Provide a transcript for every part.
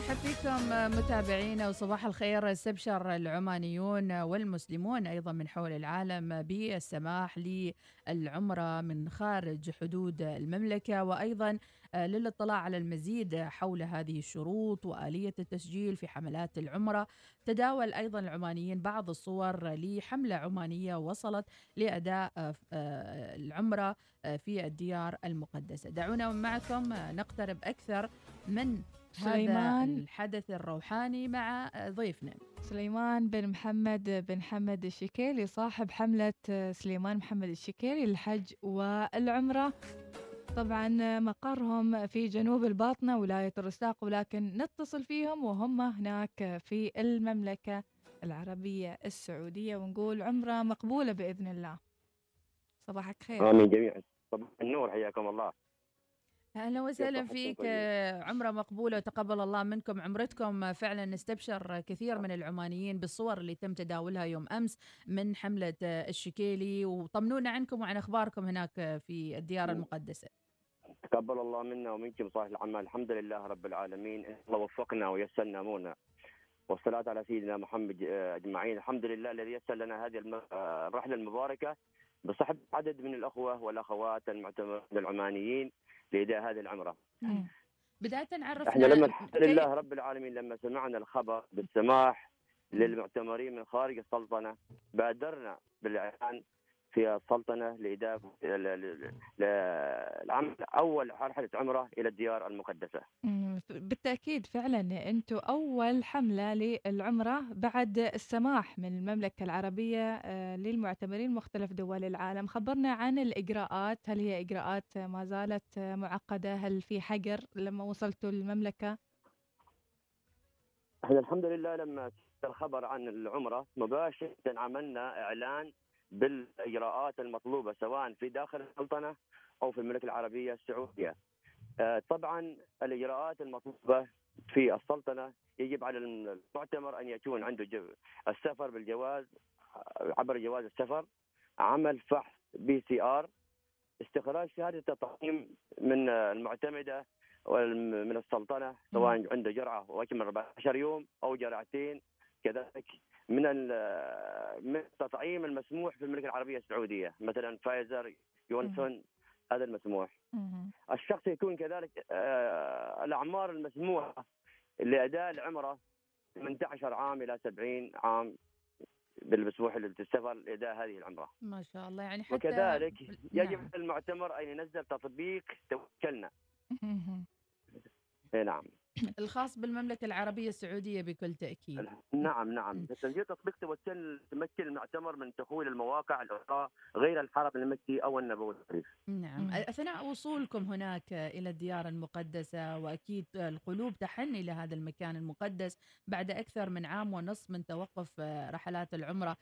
نرحب فيكم متابعينا وصباح الخير استبشر العمانيون والمسلمون أيضا من حول العالم بالسماح للعمرة من خارج حدود المملكة وأيضا للاطلاع على المزيد حول هذه الشروط وآلية التسجيل في حملات العمرة. تداول أيضا العمانيين بعض الصور لحملة عمانية وصلت لأداء العمرة في الديار المقدسة. دعونا معكم نقترب أكثر من سليمان. هذا الحدث الروحاني مع ضيفنا. سليمان بن محمد بن حمد الشكيلي صاحب حملة سليمان محمد الشكيلي للحج والعمرة. طبعا مقرهم في جنوب الباطنة ولاية الرساق ولكن نتصل فيهم وهم هناك في المملكة العربية السعودية ونقول عمرة مقبولة بإذن الله. صباحك خير. آمين جميعا. صباح النور حياكم الله. أهلا وسهلا فيك عمرة مقبولة وتقبل الله منكم عمرتكم. فعلا استبشر كثير من العمانيين بالصور اللي تم تداولها يوم أمس من حملة الشكيلي وطمنونا عنكم وعن أخباركم هناك في الديار المقدسة. تقبل الله منا ومنكم صالح العمل الحمد لله رب العالمين. الله وفقنا ويسرنا أمورنا. والصلاة على سيدنا محمد أجمعين. الحمد لله الذي يسر لنا هذه الرحلة المباركة بصحب عدد من الأخوة والأخوات المعتمرين العمانيين. لاداء هذه العمرة. بداية عرفنا إحنا لما الحمد لله رب العالمين لما سمعنا الخبر بالسماح للمعتمرين من خارج السلطنة بادرنا بالإعلان في السلطنه لاداء العمل أول رحله عمرة إلى الديار المقدسة. بالتأكيد فعلا أنتم أول حملة للعمرة بعد السماح من المملكة العربية للمعتمرين مختلف دول العالم، خبرنا عن الإجراءات، هل هي إجراءات ما زالت معقدة؟ هل في حجر لما وصلتوا المملكة؟ إحنا الحمد لله لما الخبر عن العمرة مباشرة عملنا إعلان بالإجراءات المطلوبة سواء في داخل السلطنة أو في المملكة العربية السعودية. طبعا الإجراءات المطلوبة في السلطنة يجب على المعتمر أن يكون عنده السفر بالجواز عبر جواز السفر عمل فحص PCR استخراج شهادة التطعيم من المعتمدة من السلطنة سواء عنده جرعة وأكمل 14 يوم أو جرعتين كذلك من من التطعيم المسموح في المملكة العربية السعودية مثلا فايزر جونسون هذا المسموح الشخص يكون كذلك الأعمار المسموحة لأداء العمرة 18 عام إلى 70 عام بالمسموح للسفر لأداء هذه العمرة. ما شاء الله يعني حتى وكذلك يجب نعم. المعتمر أن ينزل تطبيق توكلنا. اي نعم. الخاص بالمملكة العربية السعودية بكل تأكيد. نعم نعم. تسجيل تطبيق توكل تمكن المعتمر من دخول المواقع الأخرى غير الحرم المكي أو النبوي الشريف نعم. أثناء وصولكم هناك إلى الديار المقدسة وأكيد القلوب تحن إلى هذا المكان المقدس بعد أكثر من عام ونصف من توقف رحلات العمرة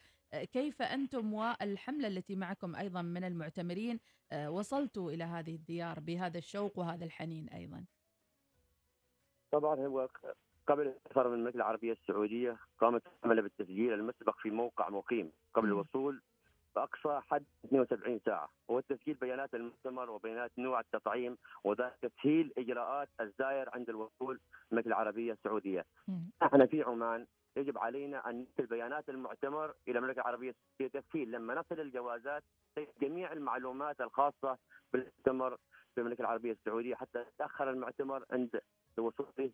كيف أنتم والحملة التي معكم أيضا من المعتمرين وصلتوا إلى هذه الديار بهذا الشوق وهذا الحنين أيضا؟ طبعا هو قبل السفر من المملكة العربية السعودية قامت الحمله بالتسجيل المسبق في موقع مقيم قبل الوصول بأقصى حد 72 ساعة. هو تسجيل بيانات المؤتمر وبيانات نوع التطعيم وذلك تسهيل إجراءات الزائر عند الوصول المملكة العربية السعودية. إحنا في عمان يجب علينا أن نرسل بيانات المعتمر إلى المملكة العربية السعودية تسهيل. لما نصل الجوازات جميع المعلومات الخاصة بالمؤتمر في المملكة العربية السعودية. حتى يتاخر المعتمر عند وصوله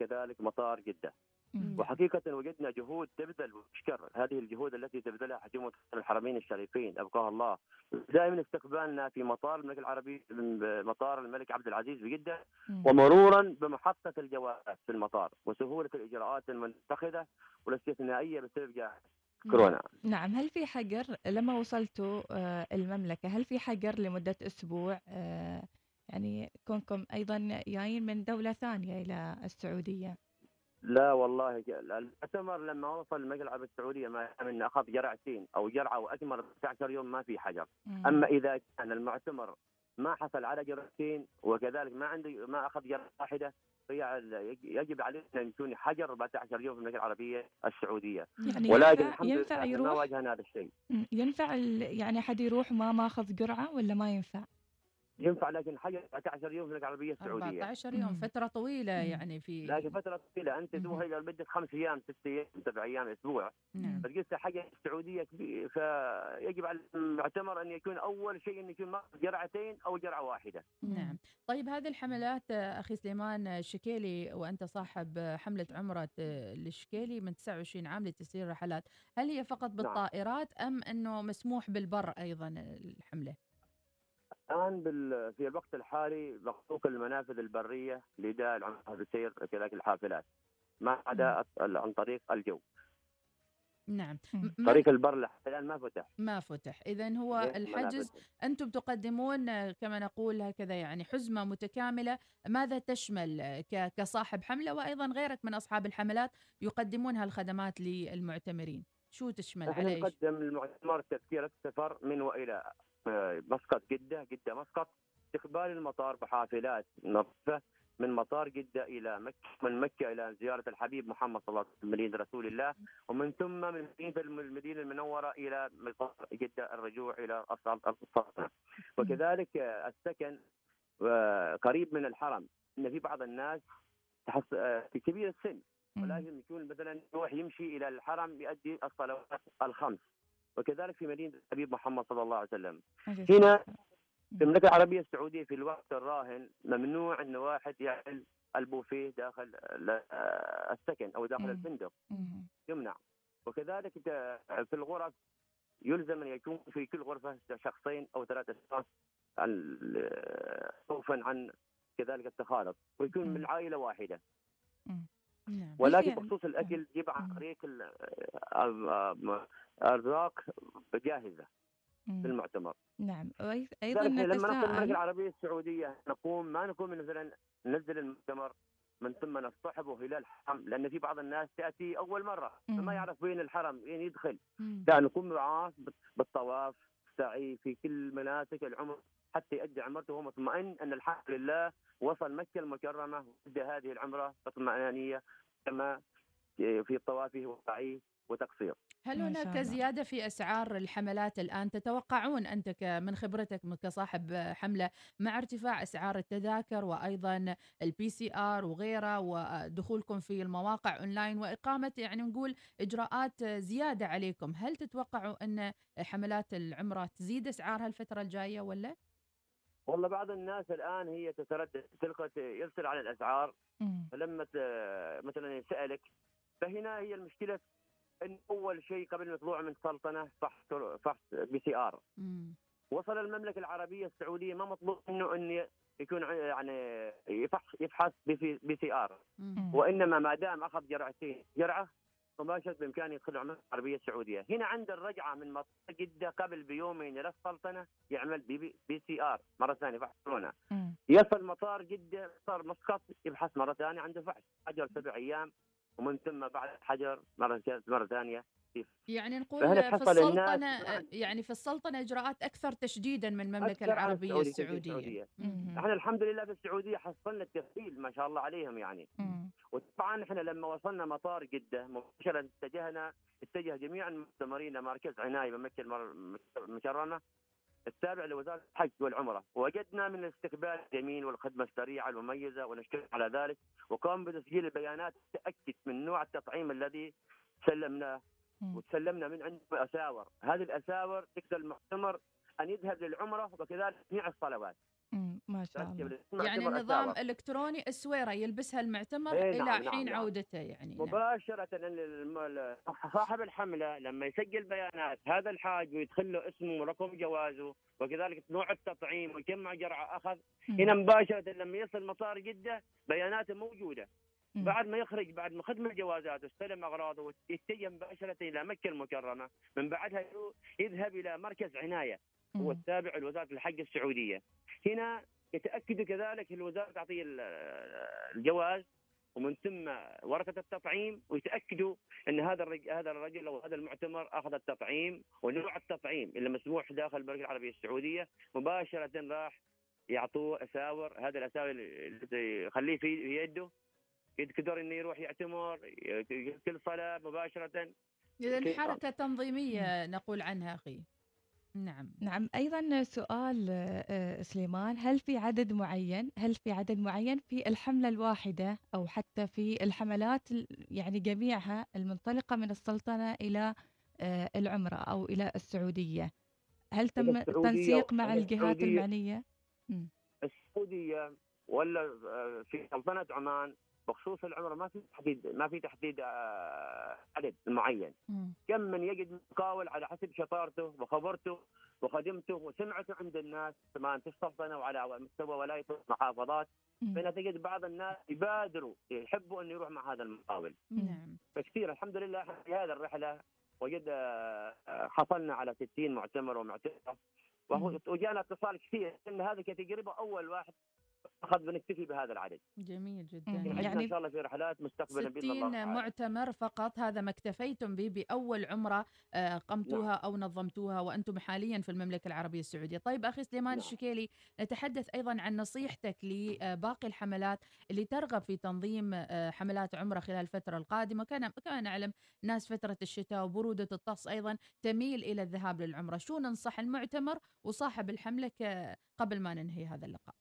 كذلك مطار جدة. مم. وحقيقة وجدنا جهود تبذل وتشكر هذه الجهود التي تبذلها حكومه الحرمين الشريفين أبقاها الله. دائما استقبالنا في مطار المملكه العربيه مطار الملك عبد العزيز بجده مم. ومرورا بمحطة الجوازات في المطار وسهولة الإجراءات المتخذه والاستثنائية بسبب كورونا. نعم، هل في حجر لما وصلتوا المملكة هل في حجر لمدة أسبوع يعني كونكم أيضا جايين من دولة ثانية إلى السعودية. لا والله المؤتمر لما وصل العربيه السعودية ما من أخذ جرعتين أو جرعه واكمل 19 يوم ما في حجر. مم. أما إذا كان المعتمر ما حصل على جرعتين وكذلك ما عنده ما أخذ جرعه واحدة يجب عليه أن يكون حجر 14 يوم في المملكه العربية السعودية. يعني ولكن الحمد ينفع يروح ما واجهنا هذا الشيء. ينفع يعني حد يروح ما ماخذ جرعة ولا ما ينفع؟ ينفع لكن حجر 14 يوم في العربية السعودية. 14 يوم طويلة مم. يعني في لكن فترة طويلة. أنت. تبغى لمده خمس أيام ست أيام سبع أيام أسبوع. نعم. فقلت حاجة السعوديه كبير فيجب على المعتمر أن يكون أول شيء إنه يكون جرعتين أو جرعة واحدة. نعم. طيب هذه الحملات أخي سليمان الشكيلي وأنت صاحب حملة عمرة آه، الشكيلي من 29 عام لتسيير رحلات هل هي فقط بالطائرات أم أنه مسموح بالبر أيضا الحملة؟ الآن بال... في الوقت الحالي مخلوق المنافذ البرية لاداء العمره بسير كذلك الحافلات ما عدا عن طريق الجو. نعم. طريق البر لحد الان ما فتح. ما فتح. إذا هو الحجز. أنتم تقدمون كما نقول هكذا يعني حزمة متكاملة. ماذا تشمل ك- كصاحب حملة؟ وأيضا غيرك من أصحاب الحملات يقدمون هالخدمات للمعتمرين. شو تشمل؟ إحنا على؟ نقدم المعتمر تذكرة سفر من وإلى مسقط جدة جدة مسقط. استقبال المطار بحافلات نظيفة من مطار جدة إلى مكة من مكة إلى زيارة الحبيب محمد صلى الله عليه وسلم مدينة رسول الله. ومن ثم من مدينة المدينة المنورة إلى مطار جدة الرجوع إلى أصل- وكذلك السكن قريب من الحرم. إن في بعض الناس تحس في كبير السن. ولازم يكون مثلا يروح يمشي إلى الحرم يؤدي الصلوات الخمس. وكذلك في مدينة الحبيب محمد صلى الله عليه وسلم. هنا في المملكة العربية السعودية في الوقت الراهن ممنوع إن واحد يعمل البوفيه داخل ال- السكن أو داخل. الفندق. يمنع وكذلك في الغرف يلزم أن يكون في كل غرفة شخصين أو ثلاث أشخاص خوفا عن كذلك التخالط ويكون. من عائله واحدة نعم ولكن يعني- بخصوص الأكل يجب عن مم. طريق الأرزاق جاهزة مم. في المعتمر نعم أيضا لما نصل المملكة العربية السعودية نقوم ما نقوم مثلا ننزل المؤتمر من ثم نصطحبه إلى الحرم لأن في بعض الناس تأتي أول مرة مم. فما يعرف وين الحرم وين يدخل مم. لا نقوم معاه بالطواف السعي في كل مناسك العمر حتى يؤدي عمرته وهو مطمئن أن الحمد لله وصل مكة المكرمة وأدى هذه العمرة باطمئنانيه كما في طوافه وسعيه وتقصير. هل هناك. زيادة في أسعار الحملات الآن تتوقعون أنت من خبرتك كصاحب حملة مع ارتفاع أسعار التذاكر وأيضا ال PCR وغيره ودخولكم في المواقع أونلاين وإقامة يعني نقول إجراءات زيادة عليكم هل تتوقعوا أن حملات العمرة تزيد أسعارها الفترة الجاية ولا؟ والله بعض الناس الآن هي تتردد تلقى يرسل على الأسعار. فلما مثلا يسألك فهنا هي المشكلة إن أول شيء قبل الطلوع من السلطنه فحص فحص بي سي آر. وصل المملكة العربية السعودية ما مطلوب منه إن يكون يعني يفحص يفحص بي سي آر. وإنما ما دام أخذ جرعتين جرعة مباشرة بامكانه يدخل العمله العربيه السعوديه، هنا عند الرجعة من مطار جدة قبل بيومين إلى السلطنة يعمل بي, بي, بي سي آر مرة ثانية فحص كورونا،. يصل مطار جدة مطار مسقط يبحث مرة ثانية عنده فحص حجر سبع أيام ومن ثم بعد حجر مرة مرة ثانية يعني نقول في السلطنة يعني في السلطنة إجراءات أكثر تشديدا من المملكة العربية السعودية السعودية. إحنا الحمد لله في السعودية حصلنا التفعيل ما شاء الله عليهم يعني مم. وطبعا إحنا لما وصلنا مطار جدة مباشره اتجهنا اتجه جميع المؤتمرين لمركز عناية بمكة المكرمه التابع لوزارة الحج والعمرة وجدنا من الاستقبال الجميل والخدمة السريعة المميزة ونشكر على ذلك وقام بتسجيل البيانات تاكد من نوع التطعيم الذي سلمناه. وتسلمنا من عنده اساور هذه الأساور تقدر المؤتمر أن يذهب للعمرة وكذلك جميع الصلوات. ما شاء الله يعني نظام أساور. الكتروني اسويره يلبسها المعتمر إيه إلى نعم، حين نعم، نعم. عودته يعني نعم. مباشرة الم- ال- صاحب الحملة لما يسجل بيانات هذا الحاج ويدخل له اسمه ورقم جوازه وكذلك نوع التطعيم وكم جرعة أخذ مم. هنا مباشرة لما يصل مطار جدة بياناته موجودة بعد ما يخرج بعد ما ختم الجوازات واستلم أغراضه يتجه مباشرة إلى مكة المكرمة. من بعدها يذهب إلى مركز عناية هو. التابع لوزارة الحج السعودية. هنا يتأكد كذلك الوزارة تعطيه ال- الجواز ومن ثم ورقة التطعيم ويتأكدوا أن هذا الرجل هذا الرجل أو هذا المعتمر أخذ التطعيم ونوع التطعيم اللي مسموح داخل المملكة العربية السعودية. مباشرة راح يعطوه أساور هذا الأساور اللي يخليه في يده يقدر إنه يروح يعتمر كل صلاة مباشرة. اذا؟ حركه تنظيمية نقول عنها أخي. نعم. نعم أيضا سؤال آه، سليمان هل في عدد معين؟ هل في عدد معين في الحملة الواحدة أو حتى في الحملات ال- يعني جميعها المنطلقة من السلطنة إلى آه، العمرة أو إلى السعودية؟ هل تم التنسيق مع الجهات السعودية- المعنية؟ السعودية ولا آه، في سلطنة عمان بخصوص العمره ما في تحديد ما في تحديد آه، عدد معين مم. كم من يجد مقاول على حسب شطارته وخبرته وخدمته وسمعته عند الناس كمان في السلطنة وعلى مستوى ولايه المحافظات. فإن تجد بعض الناس يبادروا يحبوا انه يروح مع هذا المقاول نعم فكثير الحمد لله في هذه الرحلة وجد آه، حصلنا على 60 معتمر ومعتمر. وجانا اتصال كثير ان هذه كتجربه أول واحد أخذ بنكتفي بهذا العدد. جميل جدا. عندنا يعني إن شاء الله في رحلات مستقبلا بإذن الله 60 تعالى. معتمر فقط هذا ما اكتفيتم به بأول عمرة آه، قمتوها أو نظمتوها وأنتم حاليا في المملكة العربية السعودية. طيب أخي سليمان نعم. الشكيلي نتحدث أيضا عن نصيحتك لباقي الحملات اللي ترغب في تنظيم آه، حملات عمرة خلال الفترة القادمة. كان كما نعلم ناس فترة الشتاء وبرودة الطقس أيضا تميل إلى الذهاب للعمرة. شو ننصح المعتمر وصاحب الحملة ك- قبل ما ننهي هذا اللقاء؟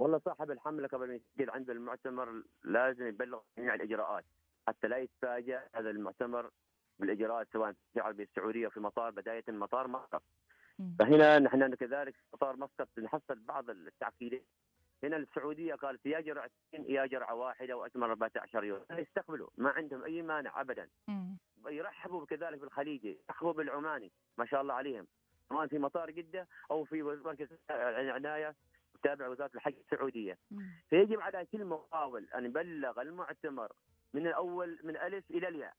والله صاحب الحملة قبل ما يسجل عند المعتمر لازم يبلغ جميع الإجراءات. حتى لا يتفاجأ هذا المعتمر بالإجراءات سواء في العربيه السعوديه في مطار بداية المطار مسقط. فهنا نحن كذلك في مطار مسقط نحصل بعض التعقيدات. هنا السعودية قالت يا جرعتين يا جرعه واحدة واكمل 14 يوم. لا يستقبلوا ما عندهم أي مانع ابدا. يرحبوا كذلك بالخليجي يرحبوا بالعماني ما شاء الله عليهم. سواء في مطار جدة أو في مركز العناية تابع وزارة الحج السعودية. فيجب على كل مقاول أن يبلغ المعتمر من الأول من ألف إلى الياء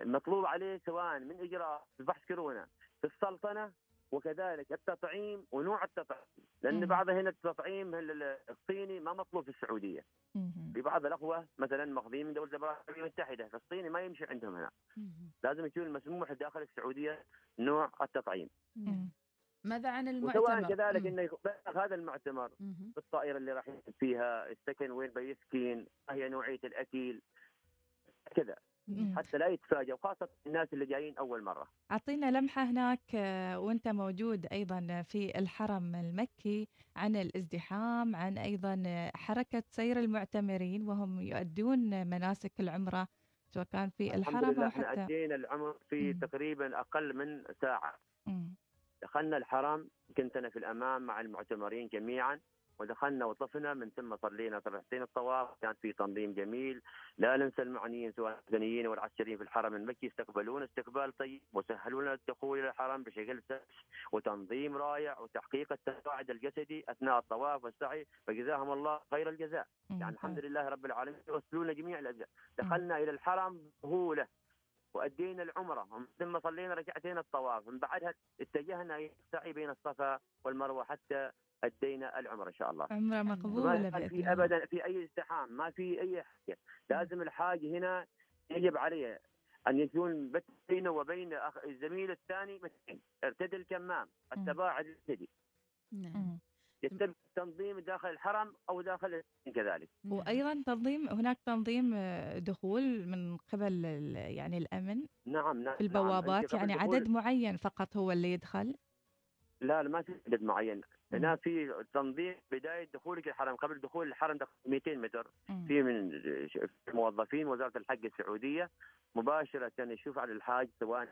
المطلوب عليه سواء من إجراء البحث كورونا في السلطنة وكذلك التطعيم ونوع التطعيم لأن مم. بعض هنا التطعيم ال- الصيني ما مطلوب في السعودية. في بعض الأخوة مثلا ماخذين من دولة الإمارات العربيه المتحدة فالصيني ما يمشي عندهم هنا مم. لازم يكون مسموح داخل السعودية نوع التطعيم. مم. ماذا عن وسواء المعتمر كذلك مم. إنه يبلغ هذا المعتمر مم. بالطائرة اللي راح يسكن فيها السكن وين بيسكن ما هي نوعية الأكل كذا. حتى لا يتفاجئ وخاصة الناس اللي جايين أول مرة أعطينا لمحة هناك آه، وأنت موجود أيضا في الحرم المكي عن الازدحام عن أيضا آه، حركة سير المعتمرين وهم يؤدون مناسك العمرة سواء كان في الحرم إحنا حتى أدينا العمر في مم. تقريبا أقل من ساعة مم. دخلنا الحرم كنت أنا في الأمام مع المعتمرين جميعا ودخلنا وطفنا من ثم صلينا ركعتين الطواف كان في تنظيم جميل. لا ننسى المعنيين سواء المدنيين والعسكريين في الحرم المكي استقبلونا استقبال طيب وسهلوا لنا الدخول إلى الحرم بشكل سهل وتنظيم رائع وتحقيق التباعد الجسدي أثناء الطواف والسعي. فجزاهم الله خير الجزاء. يعني الحمد لله رب العالمين يوصلوا لنا جميع الأجزاء. دخلنا إلى الحرم بسهوله وأدينا العمرة ومن ثم صلينا ركعتين الطواف من بعدها اتجهنا إلى السعي بين الصفا والمروة حتى أدينا العمرة إن شاء الله. عمرة ما مقبولة ما في ابدا في أي ازدحام ما في أي حاجة. لازم الحاج هنا يجب عليه أن يكون بينه وبين الزميل الثاني مترين ارتدي الكمام التباعد الجسدي نعم. يتم التنظيم داخل الحرم أو داخل كذلك. نعم. وأيضا تنظيم هناك تنظيم آه، دخول من قبل يعني الأمن. نعم نعم في نعم. البوابات قبل يعني عدد معين فقط هو اللي يدخل؟ لا لا ما في عدد معين. هنا في تنظيم بداية دخولك الحرم قبل دخول الحرم دخل 200 متر. في من موظفين وزارة الحج السعودية. مباشرة يشوف على الحاج سواء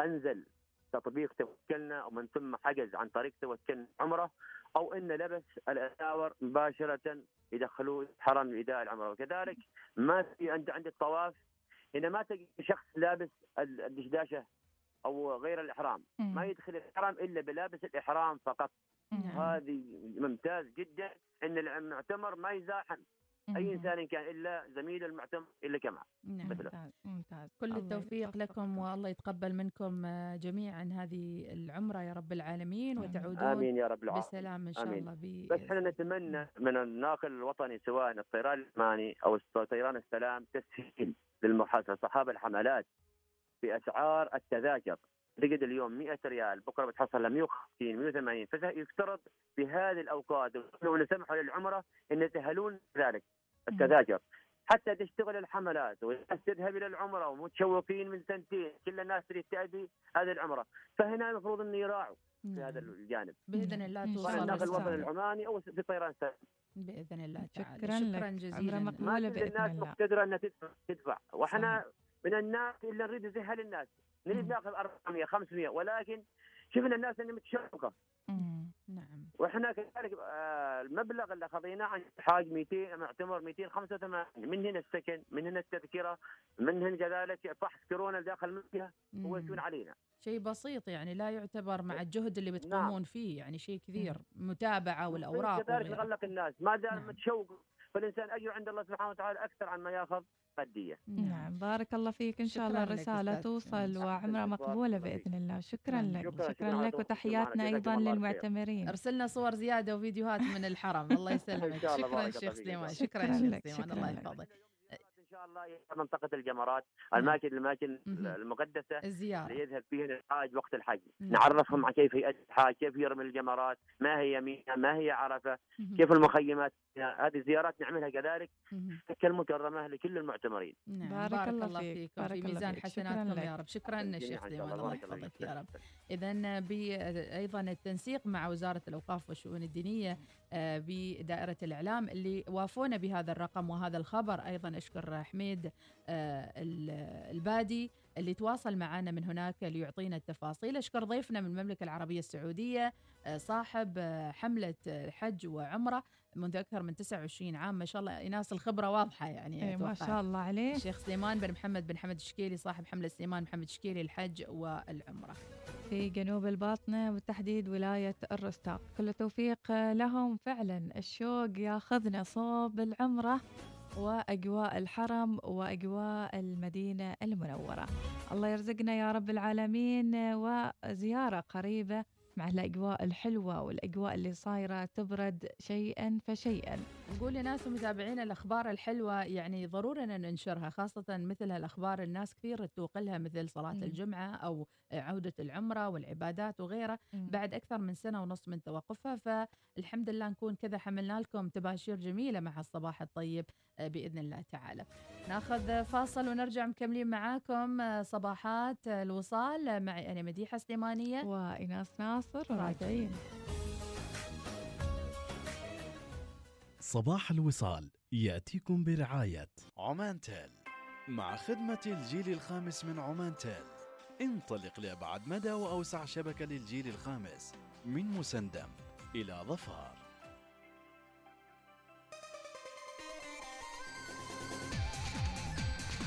أنزل تطبيق توكلنا ومن ثم حجز عن طريق توكلنا عمرة. أو انه لبس الأساور مباشرة يدخلوه حرم اداء العمرة وكذلك ما في عند عند الطواف هنا ما تجد شخص لابس ال- الدشداشة أو غير الإحرام مم. ما يدخل الإحرام إلا بلابس الإحرام فقط مم. هذه ممتاز جدا إن المعتمر ما يزاحم أي. إنسان كان إلا زميل المعتمر إلا كما نعم. مثلا. ممتاز ممتاز كل التوفيق. لكم والله يتقبل منكم آه، جميعا هذه العمرة يا رب العالمين. وتعودون آمين يا رب العالمين بسلام إن شاء آمين. الله ب... بس إحنا نتمنى من الناقل الوطني سواء الطيران الالماني أو طيران السلام تسهيل للمحاسبه اصحاب الحملات بأسعار التذاكر تجد اليوم 100 ريال بكرة بتحصل لها 150 180 فيفترض في هذه الأوقات لو نسمحوا للعمرة إن يسهلون ذلك التذاكر حتى تشتغل الحملات والناس تذهب إلى العمرة ومتشوقين من سنتين كل الناس تريد تأدي هذه العمرة فهنا المفروض إنه يراعوا في هذا نعم. الجانب بإذن الله توصل الله. سواء النقل الوطني. العماني أو في طيران سهل بإذن الله تعالى شكراً لك. شكرا عمرة جزيلا ولا كل بإذن الناس الله. مقتدرة إنها تدفع تدفع وإحنا من الناس اللي نريد نسهل الناس نريد. ناخذ 400 500 ولكن شفنا الناس اللي متشوقه. نعم وإحنا كذلك آه، المبلغ اللي خذيناه عن حاج 200 معتمر 285 من هنا السكن من هنا التذكرة من هنا كذلك فحص كورونا داخل المنطقة هو. يكون علينا شيء بسيط يعني لا يعتبر مع الجهد اللي نعم. بتقومون فيه يعني شيء كثير متابعة والأوراق كذلك. نغلق الناس ما دام نعم. متشوق فالإنسان أجر عند الله سبحانه وتعالى أكثر عن ما يأخذ ماديه نعم. بارك الله فيك. إن شاء الله أستاذ. توصل سليمان. وعمرة أحسن مقبولة الله فيك. بإذن الله. شكرا لك. شكراً، شكراً لك. وتحياتنا خير. للمعتمرين. أرسلنا صور زيادة وفيديوهات من الحرم. الله يسلمك. إن شاء الله، شكرا شيخ. سليمان. شكراً شكرا شيخ لك، سليمان الله. يحفظك. ان الله إلى منطقة الجمرات الاماكن الاماكن مهم. المقدسة الزيارة اللي يذهب فيها الحاج وقت الحج نعم. نعرفهم على كيف يؤدي الحاج كيف يرمي الجمرات ما هي مينا ما هي عرفة مهم. كيف المخيمات هذه زيارات نعملها كذلك مهم. مكه المكرمة لكل المعتمرين نعم بارك بارك, الله الله فيك، بارك في ميزان حسناتكم. يا رب شكرا شاء سليمان الله. يحفظك. يا رب إذا بأيضا التنسيق مع وزارة الأوقاف والشؤون الدينية آه، بدائرة الإعلام اللي وافونا بهذا الرقم وهذا الخبر أيضا أشكر حميد آه، ال- البادي اللي تواصل معنا من هناك ليعطينا التفاصيل. أشكر ضيفنا من المملكة العربية السعودية آه، صاحب آه، حملة آه، حج وعمرة منذ أكثر من 29 عام. ما شاء الله إيناس الخبرة واضحة يعني إيه، ما. شاء الله عليه الشيخ سليمان بن محمد بن حمد الشكيلي صاحب حملة سليمان محمد الشكيلي الحج والعمرة. في جنوب الباطنة بالتحديد ولاية الرستاق. كل التوفيق لهم. فعلا الشوق ياخذنا صوب العمرة. وأجواء الحرم وأجواء المدينة المنورة. الله يرزقنا يا رب العالمين وزيارة قريبة مع الأجواء الحلوة والأجواء اللي صايرة تبرد شيئا فشيئا. نقول لناس ومتابعينا الأخبار الحلوة يعني ضروري أن ننشرها خاصة مثل هالأخبار الناس كثير تتوق لها مثل صلاة مم. الجمعة أو عودة العمرة والعبادات وغيرها. مم. بعد أكثر من سنة ونص من توقفها فالحمد لله نكون كذا حملنا لكم تباشير جميلة مع الصباح الطيب آه، بإذن الله تعالى. ناخذ فاصل ونرجع مكملين معاكم آه، صباحات آه، الوصال. معي أنا مديحة سليمانية. وإناس ناصر راجعين. صباح الوصال يأتيكم برعاية. عمان تيل. مع خدمة الجيل الخامس من عمان تيل. انطلق لأبعد مدى وأوسع شبكة للجيل الخامس من مسندم إلى ظفار.